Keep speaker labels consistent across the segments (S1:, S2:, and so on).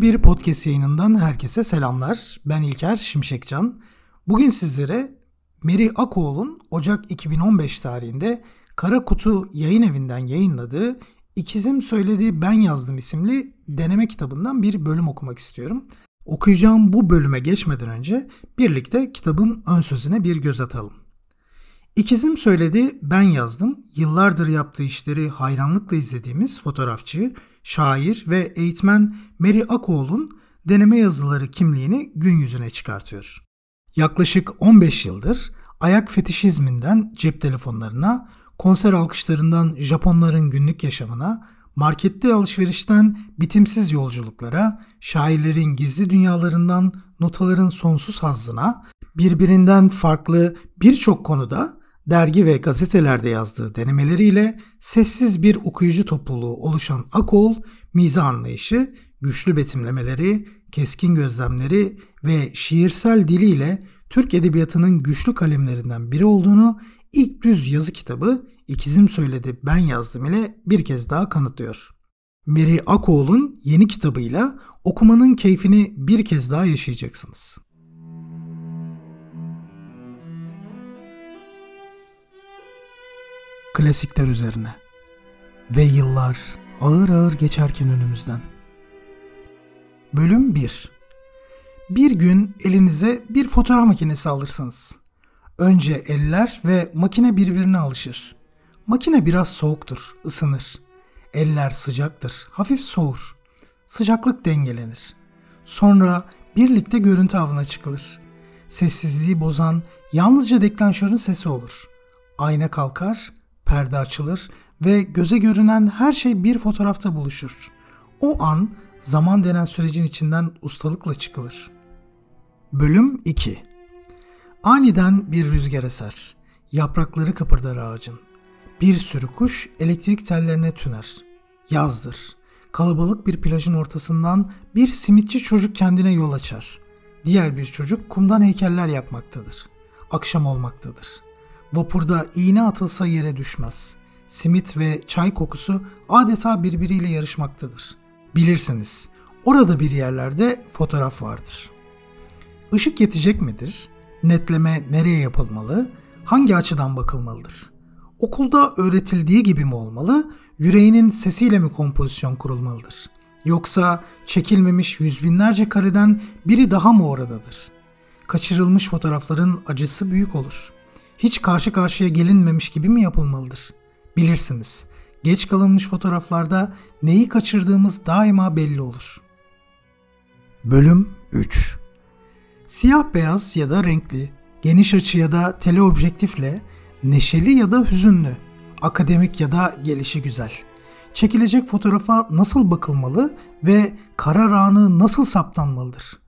S1: Bir podcast yayınından herkese selamlar. Ben İlker Şimşekcan. Bugün sizlere Meri Akoğlu'nun Ocak 2015 tarihinde Kara Kutu yayın evinden yayınladığı İkizim Söyledi Ben Yazdım isimli deneme kitabından bir bölüm okumak istiyorum. Okuyacağım bu bölüme geçmeden önce birlikte kitabın ön sözüne bir göz atalım. İkizim söyledi, ben yazdım. Yıllardır yaptığı işleri hayranlıkla izlediğimiz fotoğrafçı, şair ve eğitmen Mary Akoğlu'nun deneme yazıları kimliğini gün yüzüne çıkartıyor. Yaklaşık 15 yıldır ayak fetişizminden cep telefonlarına, konser alkışlarından Japonların günlük yaşamına, markette alışverişten bitimsiz yolculuklara, şairlerin gizli dünyalarından notaların sonsuz hazzına, birbirinden farklı birçok konuda dergi ve gazetelerde yazdığı denemeleriyle sessiz bir okuyucu topluluğu oluşan Akol, mizah anlayışı, güçlü betimlemeleri, keskin gözlemleri ve şiirsel diliyle Türk edebiyatının güçlü kalemlerinden biri olduğunu ilk düz yazı kitabı İkizim Söyledi Ben Yazdım ile bir kez daha kanıtlıyor. Mary Akoğlu'nun yeni kitabıyla okumanın keyfini bir kez daha yaşayacaksınız. Klasikler üzerine. Ve yıllar ağır ağır geçerken önümüzden. Bölüm 1 Bir gün elinize bir fotoğraf makinesi alırsınız. Önce eller ve makine birbirine alışır. Makine biraz soğuktur, ısınır. Eller sıcaktır, hafif soğur. Sıcaklık dengelenir. Sonra birlikte görüntü avına çıkılır. Sessizliği bozan yalnızca deklanşörün sesi olur. Ayna kalkar, perde açılır ve göze görünen her şey bir fotoğrafta buluşur. O an zaman denen sürecin içinden ustalıkla çıkılır. Bölüm 2 Aniden bir rüzgar eser. Yaprakları kıpırdar ağacın. Bir sürü kuş elektrik tellerine tüner. Yazdır. Kalabalık bir plajın ortasından bir simitçi çocuk kendine yol açar. Diğer bir çocuk kumdan heykeller yapmaktadır. Akşam olmaktadır.'' Vapurda iğne atılsa yere düşmez. Simit ve çay kokusu adeta birbiriyle yarışmaktadır. Bilirsiniz, orada bir yerlerde fotoğraf vardır. Işık yetecek midir? Netleme nereye yapılmalı? Hangi açıdan bakılmalıdır? Okulda öğretildiği gibi mi olmalı? Yüreğinin sesiyle mi kompozisyon kurulmalıdır? Yoksa çekilmemiş yüz binlerce kareden biri daha mı oradadır? Kaçırılmış fotoğrafların acısı büyük olur.'' Hiç karşı karşıya gelinmemiş gibi mi yapılmalıdır? Bilirsiniz, geç kalınmış fotoğraflarda neyi kaçırdığımız daima belli olur. Bölüm 3 Siyah beyaz ya da renkli, geniş açı ya da teleobjektifle, neşeli ya da hüzünlü, akademik ya da gelişi güzel. Çekilecek fotoğrafa nasıl bakılmalı ve karar anı nasıl saptanmalıdır?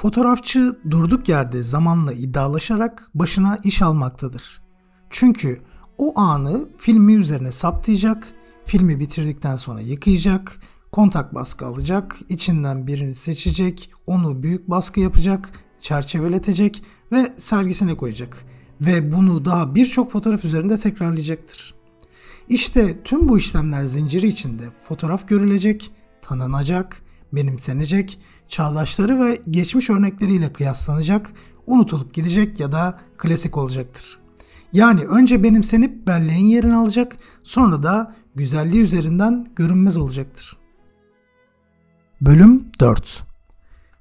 S1: Fotoğrafçı durduk yerde zamanla iddialaşarak başına iş almaktadır. Çünkü o anı filmi üzerine saptayacak, filmi bitirdikten sonra yıkayacak, kontak baskı alacak, içinden birini seçecek, onu büyük baskı yapacak, çerçeveletecek ve sergisine koyacak ve bunu daha birçok fotoğraf üzerinde tekrarlayacaktır. İşte tüm bu işlemler zinciri içinde fotoğraf görülecek, tanınacak, benimsenecek, çağdaşları ve geçmiş örnekleriyle kıyaslanacak, unutulup gidecek ya da klasik olacaktır. Yani önce benimsenip belleğin yerini alacak, sonra da güzelliği üzerinden görünmez olacaktır. Bölüm 4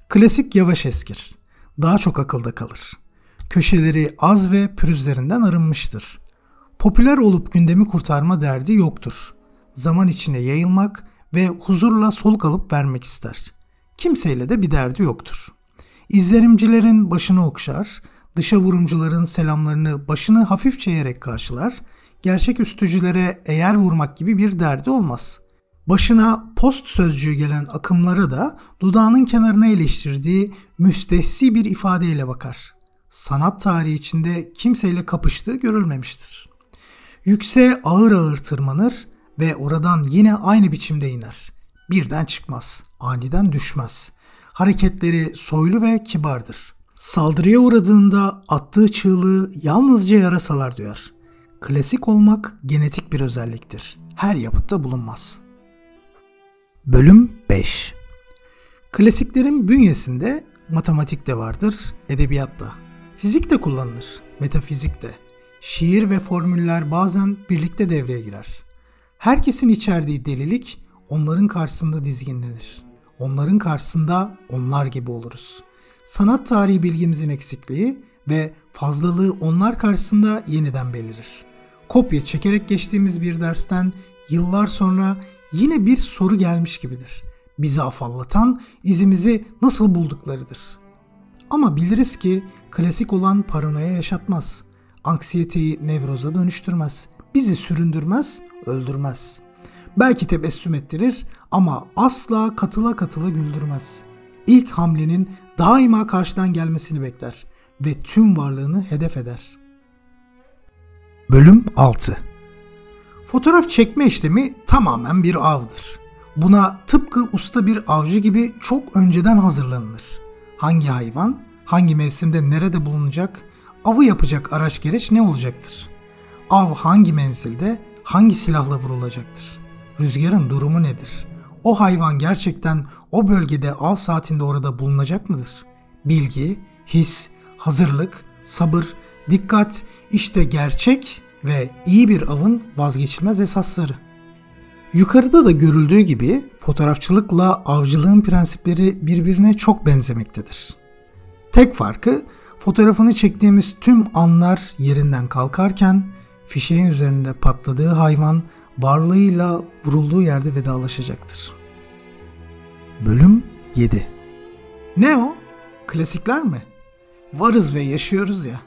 S1: Klasik yavaş eskir. Daha çok akılda kalır. Köşeleri az ve pürüzlerinden arınmıştır. Popüler olup gündemi kurtarma derdi yoktur. Zaman içine yayılmak ve huzurla soluk alıp vermek ister. Kimseyle de bir derdi yoktur. İzlerimcilerin başını okşar, dışa vurumcuların selamlarını başını hafifçe eğerek karşılar, gerçek üstücülere eğer vurmak gibi bir derdi olmaz. Başına post sözcüğü gelen akımlara da dudağının kenarına eleştirdiği müstehsi bir ifadeyle bakar. Sanat tarihi içinde kimseyle kapıştığı görülmemiştir. Yükseğe ağır ağır tırmanır, ve oradan yine aynı biçimde iner. Birden çıkmaz, aniden düşmez. Hareketleri soylu ve kibardır. Saldırıya uğradığında attığı çığlığı yalnızca yarasalar duyar. Klasik olmak genetik bir özelliktir. Her yapıtta bulunmaz. Bölüm 5 Klasiklerin bünyesinde matematik de vardır, edebiyat da. Fizik de kullanılır, metafizik de. Şiir ve formüller bazen birlikte devreye girer. Herkesin içerdiği delilik onların karşısında dizginlenir. Onların karşısında onlar gibi oluruz. Sanat tarihi bilgimizin eksikliği ve fazlalığı onlar karşısında yeniden belirir. Kopya çekerek geçtiğimiz bir dersten yıllar sonra yine bir soru gelmiş gibidir. Bizi afallatan izimizi nasıl bulduklarıdır. Ama biliriz ki klasik olan paranoya yaşatmaz. Anksiyeteyi nevroza dönüştürmez. Bizi süründürmez, öldürmez. Belki tebessüm ettirir ama asla katıla katıla güldürmez. İlk hamlenin daima karşıdan gelmesini bekler ve tüm varlığını hedef eder. Bölüm 6 Fotoğraf çekme işlemi tamamen bir avdır. Buna tıpkı usta bir avcı gibi çok önceden hazırlanılır. Hangi hayvan, hangi mevsimde nerede bulunacak, avı yapacak araç gereç ne olacaktır? Av hangi menzilde, hangi silahla vurulacaktır? Rüzgarın durumu nedir? O hayvan gerçekten o bölgede av saatinde orada bulunacak mıdır? Bilgi, his, hazırlık, sabır, dikkat işte gerçek ve iyi bir avın vazgeçilmez esasları. Yukarıda da görüldüğü gibi fotoğrafçılıkla avcılığın prensipleri birbirine çok benzemektedir. Tek farkı fotoğrafını çektiğimiz tüm anlar yerinden kalkarken fişeğin üzerinde patladığı hayvan varlığıyla vurulduğu yerde vedalaşacaktır. Bölüm 7 Ne o? Klasikler mi? Varız ve yaşıyoruz ya.